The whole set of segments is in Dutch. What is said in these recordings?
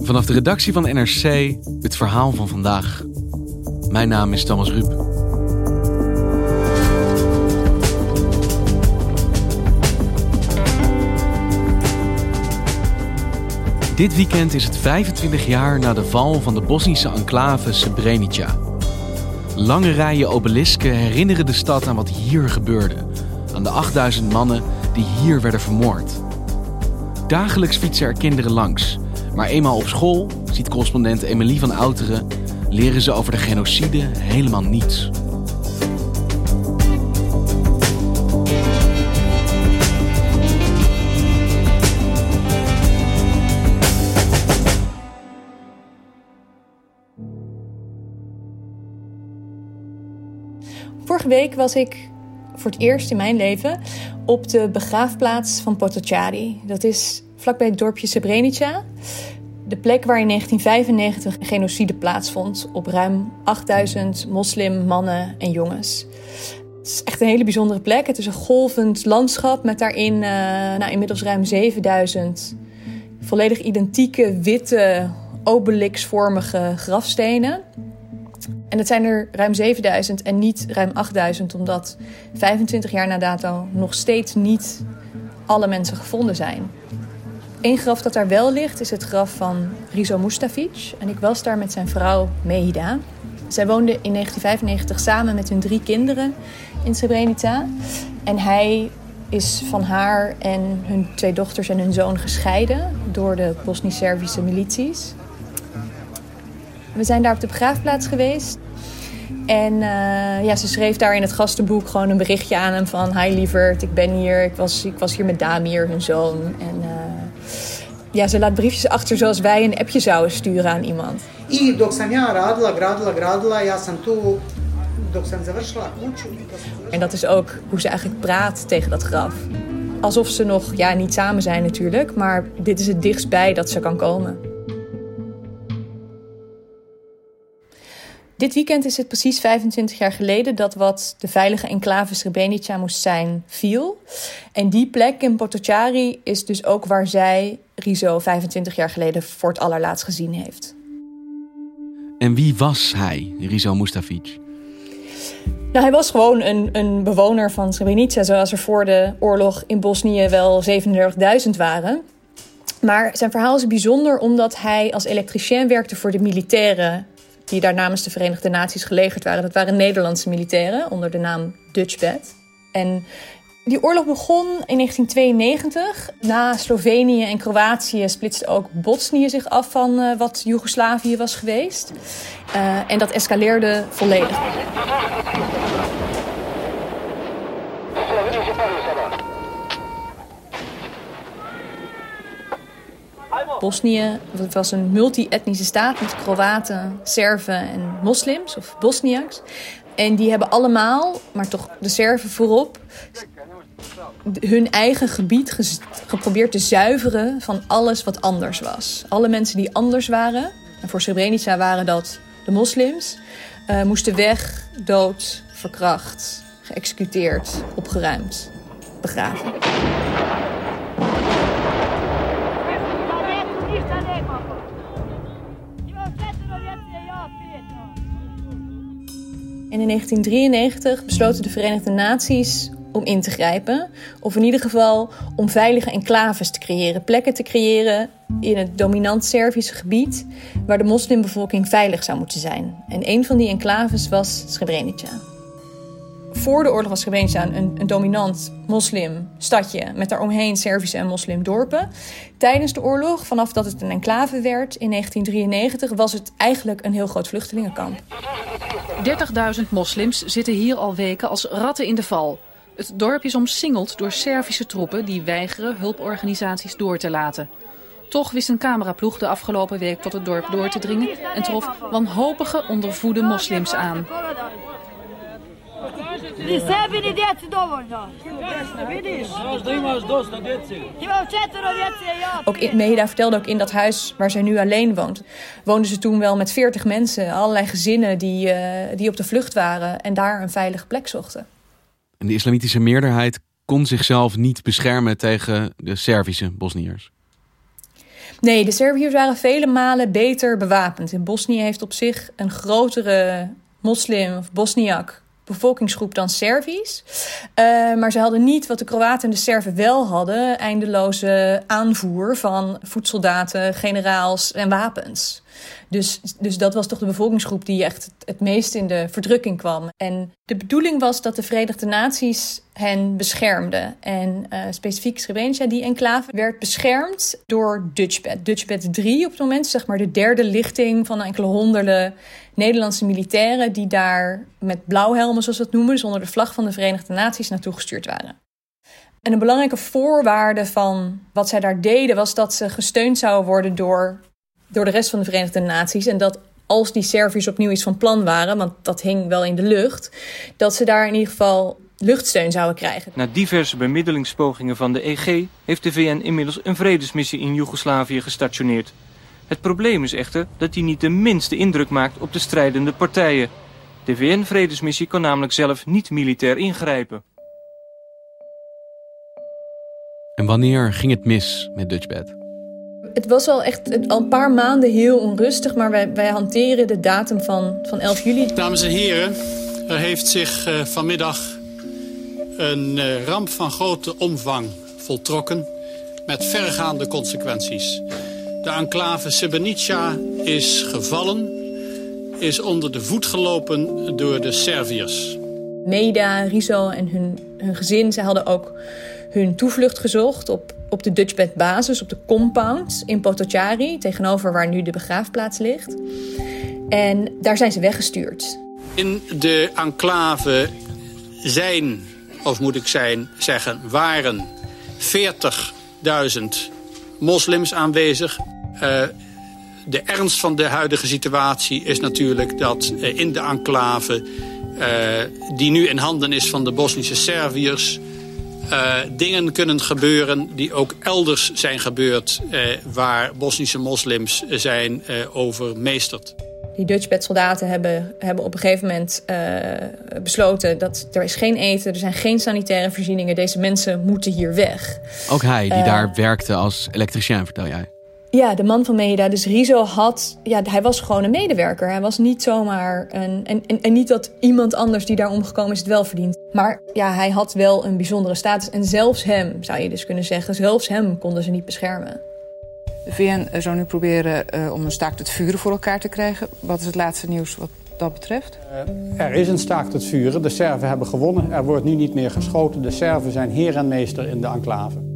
Vanaf de redactie van NRC het verhaal van vandaag. Mijn naam is Thomas Ruip. Dit weekend is het 25 jaar na de val van de Bosnische enclave Srebrenica. Lange rijen obelisken herinneren de stad aan wat hier gebeurde. Aan de 8000 mannen die hier werden vermoord. Dagelijks fietsen er kinderen langs. Maar eenmaal op school, ziet correspondent Emilie van Outeren, leren ze over de genocide helemaal niets. Vorige week was ik voor het eerst in mijn leven op de begraafplaats van Potocari. Dat is vlakbij het dorpje Srebrenica. De plek waar in 1995 een genocide plaatsvond op ruim 8000 moslim mannen en jongens. Het is echt een hele bijzondere plek. Het is een golvend landschap met daarin uh, nou, inmiddels ruim 7000 volledig identieke witte obelixvormige grafstenen. En het zijn er ruim 7000 en niet ruim 8000, omdat 25 jaar na dato nog steeds niet alle mensen gevonden zijn. Eén graf dat daar wel ligt is het graf van Rizo Mustafic. En ik was daar met zijn vrouw Mehida. Zij woonden in 1995 samen met hun drie kinderen in Srebrenica. En hij is van haar en hun twee dochters en hun zoon gescheiden door de Bosnisch-Servische milities. We zijn daar op de begraafplaats geweest. En uh, ja, ze schreef daar in het gastenboek gewoon een berichtje aan hem van... Hi lieverd, ik ben hier. Ik was, ik was hier met Damir, hun zoon. En uh, ja, ze laat briefjes achter zoals wij een appje zouden sturen aan iemand. I dok sam ja radila, gradila, gradila, ja sam tu dok sam završila kuću. En dat is ook hoe ze eigenlijk praat tegen dat graf. Alsof ze nog ja, niet samen zijn natuurlijk, maar dit is het dichtstbij dat ze kan komen. Dit weekend is het precies 25 jaar geleden dat wat de veilige enclave Srebrenica moest zijn, viel. En die plek in Potocari is dus ook waar zij Rizo 25 jaar geleden voor het allerlaatst gezien heeft. En wie was hij, Rizo Mustafic? Nou, hij was gewoon een, een bewoner van Srebrenica, zoals er voor de oorlog in Bosnië wel 37.000 waren. Maar zijn verhaal is bijzonder omdat hij als elektricien werkte voor de militairen die daar namens de Verenigde Naties gelegerd waren. Dat waren Nederlandse militairen onder de naam Dutchbed. En die oorlog begon in 1992. Na Slovenië en Kroatië splitste ook Bosnië zich af van uh, wat Joegoslavië was geweest. Uh, en dat escaleerde volledig. Bosnië was een multi-etnische staat met Kroaten, Serven en moslims of Bosniaks. En die hebben allemaal, maar toch de Serven voorop, hun eigen gebied geprobeerd te zuiveren van alles wat anders was. Alle mensen die anders waren, en voor Srebrenica waren dat de moslims, uh, moesten weg, dood, verkracht, geëxecuteerd, opgeruimd, begraven. En in 1993 besloten de Verenigde Naties om in te grijpen. Of in ieder geval om veilige enclaves te creëren. Plekken te creëren in het dominant Servische gebied waar de moslimbevolking veilig zou moeten zijn. En een van die enclaves was Srebrenica. Voor de oorlog was Srebrenica een, een dominant moslim stadje met daaromheen Servische en moslimdorpen. Tijdens de oorlog, vanaf dat het een enclave werd in 1993, was het eigenlijk een heel groot vluchtelingenkamp. 30.000 moslims zitten hier al weken als ratten in de val. Het dorp is omsingeld door Servische troepen die weigeren hulporganisaties door te laten. Toch wist een cameraploeg de afgelopen week tot het dorp door te dringen en trof wanhopige ondervoede moslims aan. Ook in, Mehida vertelde ook in dat huis waar zij nu alleen woont, woonden ze toen wel met 40 mensen, allerlei gezinnen die, uh, die op de vlucht waren en daar een veilige plek zochten. En de islamitische meerderheid kon zichzelf niet beschermen tegen de Servische Bosniërs. Nee, de Serviërs waren vele malen beter bewapend. In Bosnië heeft op zich een grotere moslim of Bosniak bevolkingsgroep dan Servisch. Uh, maar ze hadden niet wat de Kroaten en de Serven wel hadden: eindeloze aanvoer van voedsoldaten, generaals en wapens. Dus, dus dat was toch de bevolkingsgroep die echt het meest in de verdrukking kwam. En de bedoeling was dat de Verenigde Naties hen beschermden. En uh, specifiek Srebrenica, die enclave, werd beschermd door Dutchbed. Dutchbed 3 op het moment, zeg maar de derde lichting van enkele honderden Nederlandse militairen... die daar met blauwhelmen, zoals we het noemen, dus onder de vlag van de Verenigde Naties naartoe gestuurd waren. En een belangrijke voorwaarde van wat zij daar deden was dat ze gesteund zouden worden door door de rest van de Verenigde Naties. En dat als die Serviërs opnieuw iets van plan waren, want dat hing wel in de lucht, dat ze daar in ieder geval luchtsteun zouden krijgen. Na diverse bemiddelingspogingen van de EG heeft de VN inmiddels een vredesmissie in Joegoslavië gestationeerd. Het probleem is echter dat die niet de minste indruk maakt op de strijdende partijen. De VN-vredesmissie kan namelijk zelf niet militair ingrijpen. En wanneer ging het mis met Dutchbed? Het was al echt al een paar maanden heel onrustig, maar wij, wij hanteren de datum van, van 11 juli. Dames en heren, er heeft zich uh, vanmiddag een uh, ramp van grote omvang voltrokken met verregaande consequenties. De enclave Srebrenica is gevallen, is onder de voet gelopen door de Serviërs. Meda, Riso en hun, hun gezin, ze hadden ook hun toevlucht gezocht op, op de Dutchbed basis, op de compound in Potocari, tegenover waar nu de begraafplaats ligt. En daar zijn ze weggestuurd. In de enclave zijn, of moet ik zijn, zeggen, waren 40.000 moslims aanwezig. Uh, de ernst van de huidige situatie is natuurlijk dat uh, in de enclave... Uh, die nu in handen is van de Bosnische Serviërs uh, dingen kunnen gebeuren die ook elders zijn gebeurd... Uh, waar Bosnische moslims zijn uh, overmeesterd. Die Dutchbed-soldaten hebben, hebben op een gegeven moment besloten... dat er is geen eten, er zijn geen sanitaire voorzieningen. Deze mensen moeten hier weg. Ook hij, die daar werkte als elektricien, vertel jij. Ja, de man van Meda. Dus Rizo had, ja, hij was gewoon een medewerker. Hij was niet zomaar een. En, en, en niet dat iemand anders die daar omgekomen is het wel verdient. Maar ja, hij had wel een bijzondere status. En zelfs hem, zou je dus kunnen zeggen, zelfs hem konden ze niet beschermen. De VN zou nu proberen uh, om een staakt het vuren voor elkaar te krijgen. Wat is het laatste nieuws wat dat betreft? Uh, er is een staakt het vuren. De Serven hebben gewonnen. Er wordt nu niet meer geschoten. De Serven zijn heer en meester in de enclave.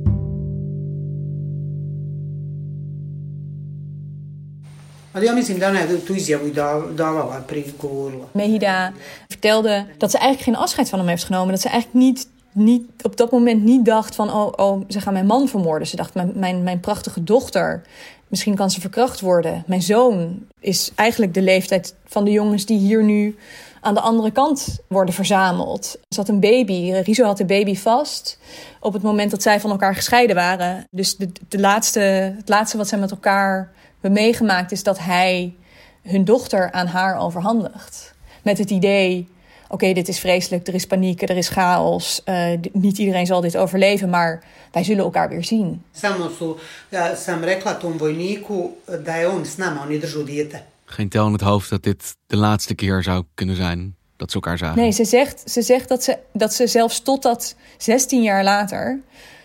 Ja mislim da ona je tu izjavu davala prigovorila. Mehida vertelde dat ze eigenlijk geen afscheid van hem heeft genomen. Dat ze eigenlijk niet, niet, op dat moment niet dacht van... Oh, oh, ze gaan mijn man vermoorden. Ze dacht, mijn, mijn, mijn prachtige dochter... Misschien kan ze verkracht worden. Mijn zoon is eigenlijk de leeftijd van de jongens die hier nu aan de andere kant worden verzameld. Ze had een baby. Rizo had de baby vast op het moment dat zij van elkaar gescheiden waren. Dus de, de laatste, het laatste wat zij met elkaar meegemaakt is dat hij hun dochter aan haar overhandigt. Met het idee: oké, dit is vreselijk, er is paniek, er is chaos. Uh, niet iedereen zal dit overleven, maar wij zullen elkaar weer zien. Samo su, ja, sam rekla tom vojniku da je on s nama, oni držu dijete. Geen tel in het hoofd dat dit de laatste keer zou kunnen zijn dat ze elkaar zagen. Nee, ze zegt, ze zegt dat, ze, dat ze zelfs totdat 16 jaar later,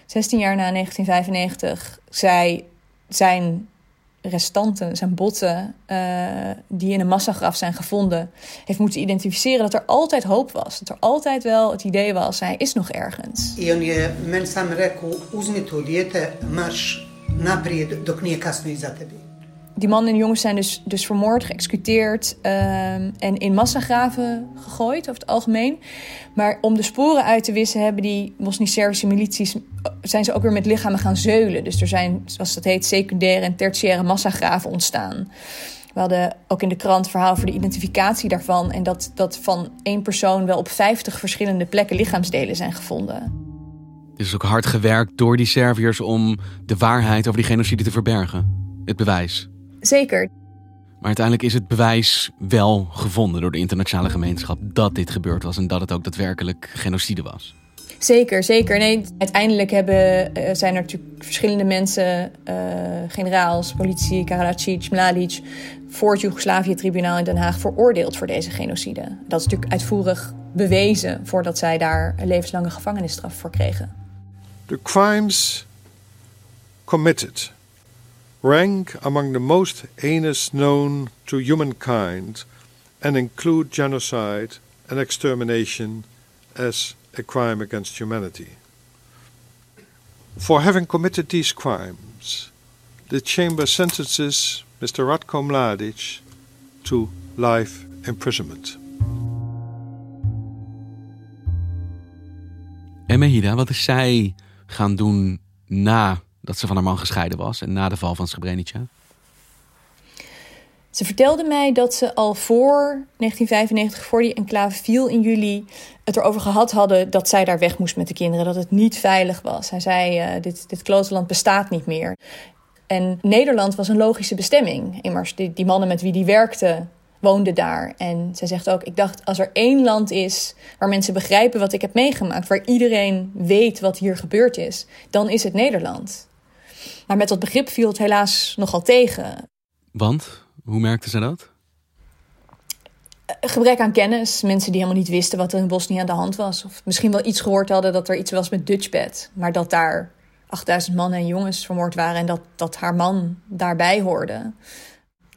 16 jaar na 1995, zij zijn restanten, zijn botten, uh, die in een massagraf zijn gevonden, heeft moeten identificeren dat er altijd hoop was. Dat er altijd wel het idee was, hij is nog ergens. I on je men sam rekao, uzmi to dijete, marš naprijed dok nije kasno iza. Die mannen en jongens zijn dus, dus vermoord, geëxecuteerd ehm, en in massagraven gegooid over het algemeen. Maar om de sporen uit te wissen hebben die Bosnisch-Servische milities... zijn ze ook weer met lichamen gaan zeulen. Dus er zijn, zoals dat heet, secundaire en tertiaire massagraven ontstaan. We hadden ook in de krant verhaal voor de identificatie daarvan. En dat, dat van één persoon wel op 50 verschillende plekken lichaamsdelen zijn gevonden. Het is ook hard gewerkt door die Serviërs om de waarheid over die genocide te verbergen. Het bewijs. Zeker. Maar uiteindelijk is het bewijs wel gevonden door de internationale gemeenschap dat dit gebeurd was en dat het ook daadwerkelijk genocide was. Zeker, zeker. Nee, uiteindelijk hebben, uh, zijn er natuurlijk verschillende mensen, uh, generaals, politie, Karadzic, Mladic, voor het Joegoslavië-tribunaal in Den Haag veroordeeld voor deze genocide. Dat is natuurlijk uitvoerig bewezen voordat zij daar een levenslange gevangenisstraf voor kregen. The crimes committed rank among the most heinous known to humankind and include genocide and extermination as a crime against humanity. For having committed these crimes, the Chamber sentences Mr. Ratko Mladic to life imprisonment. En Mehida, wat is zij gaan doen na dat ze van haar man gescheiden was en na de val van Srebrenica? Ze vertelde mij dat ze al voor 1995, voor die enclave viel in juli, het erover gehad hadden dat zij daar weg moest met de kinderen. Dat het niet veilig was. Hij zei: uh, dit, dit klotenland bestaat niet meer. En Nederland was een logische bestemming. Immers, die, die mannen met wie die werkte, woonden daar. En zij zegt ook: Ik dacht, als er één land is waar mensen begrijpen wat ik heb meegemaakt, waar iedereen weet wat hier gebeurd is, dan is het Nederland. Maar met dat begrip viel het helaas nogal tegen. Want? Hoe merkte ze dat? Gebrek aan kennis. Mensen die helemaal niet wisten wat er in Bosnië aan de hand was. Of misschien wel iets gehoord hadden dat er iets was met Dutchbed. Maar dat daar 8000 mannen en jongens vermoord waren en dat, dat haar man daarbij hoorde.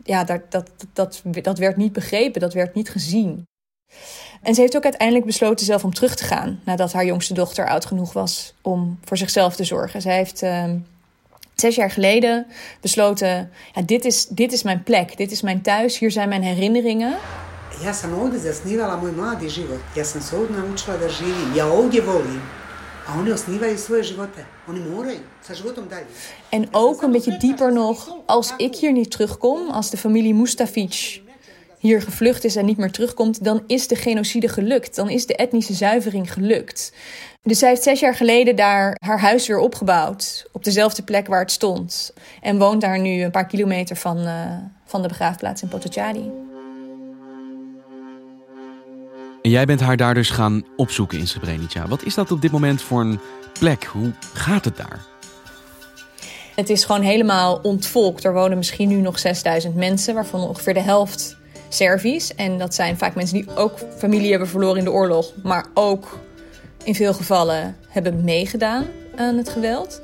Ja, dat, dat, dat, dat werd niet begrepen, dat werd niet gezien. En ze heeft ook uiteindelijk besloten zelf om terug te gaan nadat haar jongste dochter oud genoeg was om voor zichzelf te zorgen. Zij heeft uh, zes jaar geleden besloten: ja, dit, is, dit is mijn plek, dit is mijn thuis, hier zijn mijn herinneringen. Ja sam ovdje zasnivala moj mladi život. Ja sam se ovdje naučila da živim. Ja ovdje volim. A oni osnivaju svoje živote. Oni moraju sa životom dalje. En ook een beetje dieper nog, als ik hier niet terugkom, als de familie Mustafic hier gevlucht is en niet meer terugkomt, dan is de genocide gelukt. Dan is de etnische zuivering gelukt. Dus zij heeft zes jaar geleden daar haar huis weer opgebouwd. Op dezelfde plek waar het stond. En woont daar nu een paar kilometer van, uh, van de begraafplaats in Potocari. En jij bent haar daar dus gaan opzoeken in Srebrenica. Wat is dat op dit moment voor een plek? Hoe gaat het daar? Het is gewoon helemaal ontvolkt. Er wonen misschien nu nog 6000 mensen, waarvan ongeveer de helft Servisch. En dat zijn vaak mensen die ook familie hebben verloren in de oorlog, maar ook in veel gevallen hebben meegedaan aan het geweld.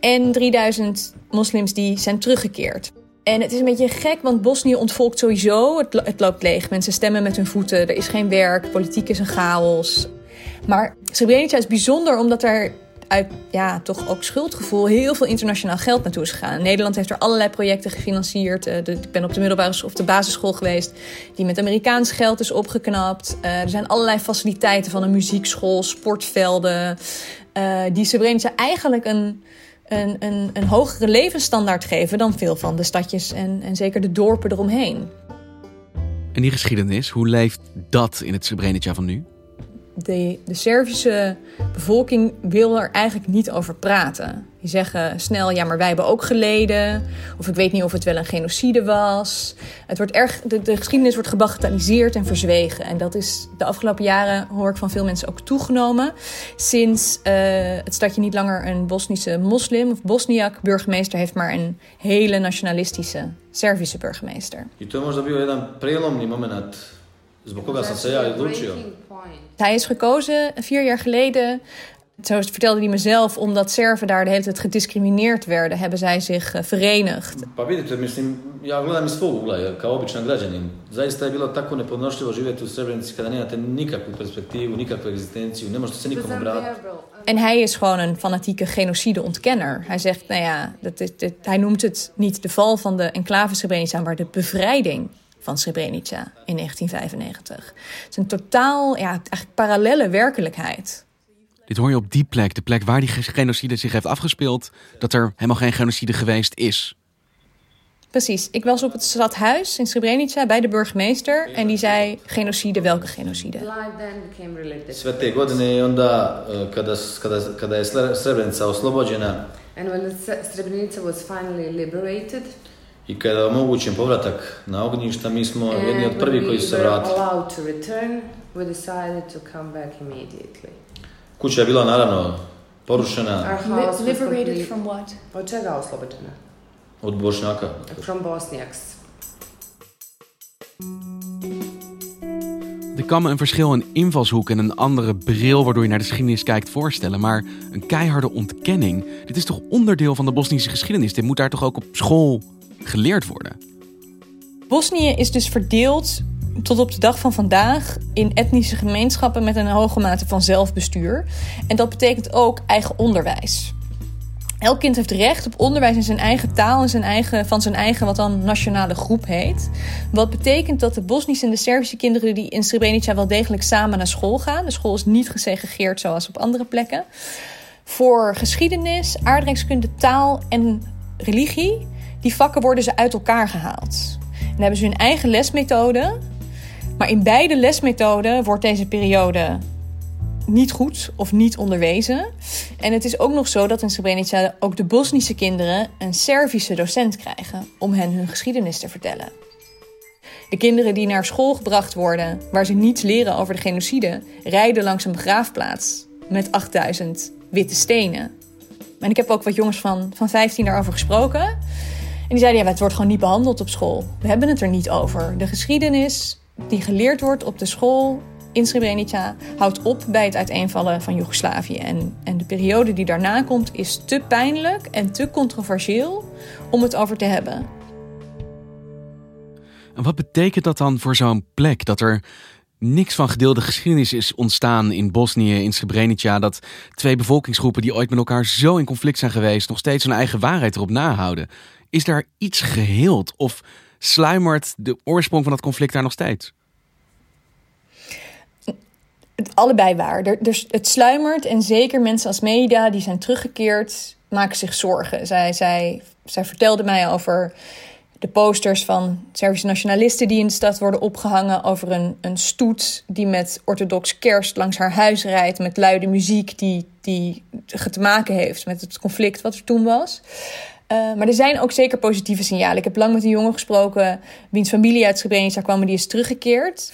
En 3000 moslims die zijn teruggekeerd. En het is een beetje gek, want Bosnië ontvolkt sowieso. Het, het loopt leeg. Mensen stemmen met hun voeten. Er is geen werk. Politiek is een chaos. Maar Srebrenica is bijzonder omdat er uit ja, toch ook schuldgevoel heel veel internationaal geld naartoe is gegaan. Nederland heeft er allerlei projecten gefinancierd. De, ik ben op de middelbare of de basisschool geweest, die met Amerikaans geld is opgeknapt. Uh, er zijn allerlei faciliteiten van een muziekschool, sportvelden. Uh, die Srebrenica eigenlijk een, een, een, een hogere levensstandaard geven dan veel van de stadjes en, en zeker de dorpen eromheen. En die geschiedenis, hoe leeft dat in het Srebrenica van nu? De, de Servische bevolking wil er eigenlijk niet over praten. Die zeggen snel, ja, maar wij hebben ook geleden. Of ik weet niet of het wel een genocide was. Het wordt erg, de, de geschiedenis wordt gebagatelliseerd en verzwegen. En dat is de afgelopen jaren, hoor ik van veel mensen, ook toegenomen. Sinds uh, het stadje niet langer een Bosnische moslim of Bosniak burgemeester heeft, maar een hele nationalistische Servische burgemeester. I to je možda bio jedan prelomni moment zbog koga sam se ja odlučio. Hij is gekozen vier jaar geleden. Zo vertelde hij mezelf, omdat Serven daar de hele tijd gediscrimineerd werden, hebben zij zich uh, verenigd. Pa vidite, mislim, ja gledam iz svog ugla, kao običan građanin. Zaista je bilo tako nepodnošljivo živjeti u Srebrenici kada nemate nikakvu perspektivu, nikakvu egzistenciju, ne možete se nikom obratiti. En hij is gewoon een fanatieke genocide-ontkenner. Hij zegt, nou ja, dat is, hij noemt het niet de val van de enclave Srebrenica, maar de bevrijding van Srebrenica in 1995. Het is een totaal, ja, eigenlijk parallele werkelijkheid. Dit hoor je op die plek, de plek waar die genocide zich heeft afgespeeld, dat er helemaal geen genocide geweest is. Precies. Ik was op het stadhuis in Srebrenica bij de burgemeester en die zei genocide, welke genocide? Sve te godine onda kada, kada, kada je Srebrenica oslobođena And when Srebrenica was finally liberated, i kada omogućen povratak na ognjišta, mi smo jedni od prvih koji su se vratili. allowed to return, we decided to come back immediately. Kuća je bila naravno porušena. Our house was from what? Od čega oslobođena? Od Bošnjaka. From Bosniaks. Ik kan me een verschil in invalshoek en een andere bril waardoor je naar de geschiedenis kijkt voorstellen. Maar een keiharde ontkenning, dit is toch onderdeel van de Bosnische geschiedenis? Dit moet daar toch ook op school geleerd worden? Bosnië is dus verdeeld tot op de dag van vandaag in etnische gemeenschappen met een hoge mate van zelfbestuur. En dat betekent ook eigen onderwijs. Elk kind heeft recht op onderwijs in zijn eigen taal en zijn eigen, van zijn eigen, wat dan nationale groep heet. Wat betekent dat de Bosnische en de Servische kinderen die in Srebrenica wel degelijk samen naar school gaan. De school is niet gesegregeerd zoals op andere plekken. Voor geschiedenis, aardrijkskunde, taal en religie, die vakken worden ze uit elkaar gehaald. En dan hebben ze hun eigen lesmethode. Maar in beide lesmethoden wordt deze periode niet goed of niet onderwezen. En het is ook nog zo dat in Srebrenica ook de Bosnische kinderen een Servische docent krijgen om hen hun geschiedenis te vertellen. De kinderen die naar school gebracht worden, waar ze niets leren over de genocide, rijden langs een begraafplaats met 8000 witte stenen. En ik heb ook wat jongens van, van 15 daarover gesproken. En die zeiden, ja, het wordt gewoon niet behandeld op school. We hebben het er niet over. De geschiedenis die geleerd wordt op de school in Srebrenica houdt op bij het uiteenvallen van Joegoslavië. En, en de periode die daarna komt is te pijnlijk en te controversieel om het over te hebben. En wat betekent dat dan voor zo'n plek? Dat er niks van gedeelde geschiedenis is ontstaan in Bosnië, in Srebrenica. Dat twee bevolkingsgroepen die ooit met elkaar zo in conflict zijn geweest, nog steeds hun eigen waarheid erop nahouden. Is daar iets geheeld of sluimert de oorsprong van dat conflict daar nog steeds? Allebei waar. Dus het sluimert en zeker mensen als media die zijn teruggekeerd maken zich zorgen. Zij, zij, zij vertelde mij over de posters van Servische nationalisten die in de stad worden opgehangen. Over een, een stoet die met orthodox kerst langs haar huis rijdt. Met luide muziek die, die te maken heeft met het conflict wat er toen was. Uh, maar er zijn ook zeker positieve signalen. Ik heb lang met een jongen gesproken, wiens familie uit Srebrenica kwam, die is teruggekeerd.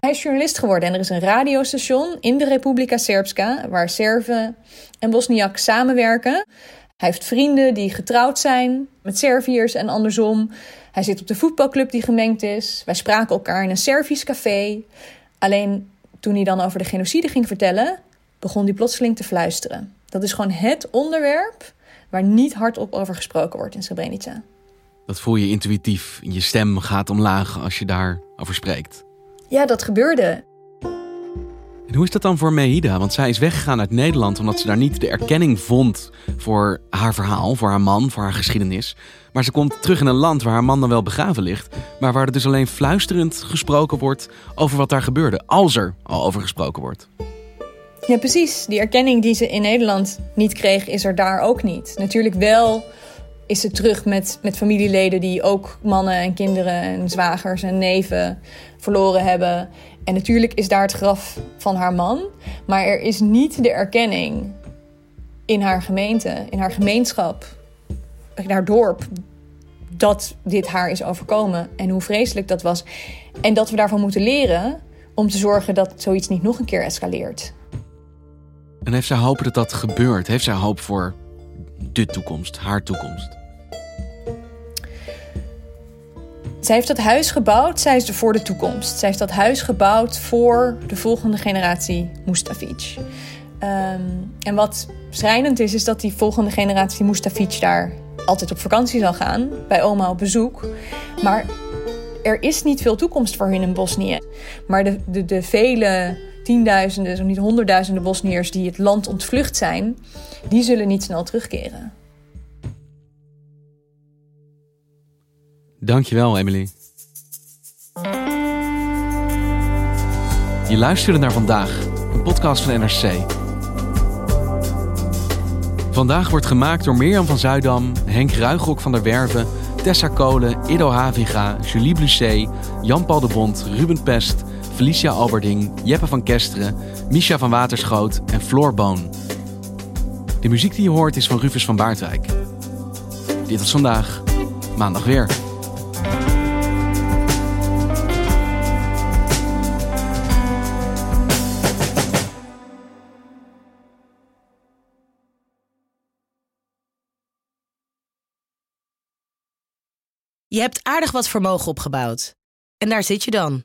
Hij is journalist geworden en er is een radiostation in de Republika Srpska, waar Serven en Bosniak samenwerken. Hij heeft vrienden die getrouwd zijn met Serviërs en andersom. Hij zit op de voetbalclub die gemengd is. Wij spraken elkaar in een Servisch café. Alleen toen hij dan over de genocide ging vertellen, begon hij plotseling te fluisteren. Dat is gewoon het onderwerp waar niet hardop over gesproken wordt in Srebrenica. Dat voel je intuïtief. Je stem gaat omlaag als je daarover spreekt. Ja, dat gebeurde. En hoe is dat dan voor Mehida? Want zij is weggegaan uit Nederland omdat ze daar niet de erkenning vond voor haar verhaal, voor haar man, voor haar geschiedenis. Maar ze komt terug in een land waar haar man dan wel begraven ligt, maar waar er dus alleen fluisterend gesproken wordt over wat daar gebeurde, als er al over gesproken wordt. Ja, precies. Die erkenning die ze in Nederland niet kreeg, is er daar ook niet. Natuurlijk wel is ze terug met, met familieleden die ook mannen en kinderen en zwagers en neven verloren hebben. En natuurlijk is daar het graf van haar man. Maar er is niet de erkenning in haar gemeente, in haar gemeenschap, in haar dorp, dat dit haar is overkomen en hoe vreselijk dat was. En dat we daarvan moeten leren om te zorgen dat zoiets niet nog een keer escaleert. En heeft zij hoop dat dat gebeurt? Heeft zij hoop voor de toekomst, haar toekomst? Zij heeft dat huis gebouwd, zij is er voor de toekomst. Zij heeft dat huis gebouwd voor de volgende generatie Mustafic. Um, en wat schrijnend is, is dat die volgende generatie Mustafic daar altijd op vakantie zal gaan, bij oma op bezoek. Maar er is niet veel toekomst voor hun in Bosnië. Maar de, de, de vele tienduizenden, zo niet honderdduizenden Bosniërs die het land ontvlucht zijn, die zullen niet snel terugkeren. Dankjewel, Emily. Je luisterde naar vandaag, een podcast van NRC. Vandaag wordt gemaakt door Mirjam van Zuidam, Henk Ruigrok van der Werven, Tessa Kolen, Ido Haviga, Julie Blusset, Jan-Paul de Bond, Ruben Pest, Felicia Alberding, Jeppe van Kesteren, Misha van Waterschoot en Floor Boon. De muziek die je hoort is van Rufus van Baardwijk. Dit was vandaag, maandag weer. Je hebt aardig wat vermogen opgebouwd. En daar zit je dan,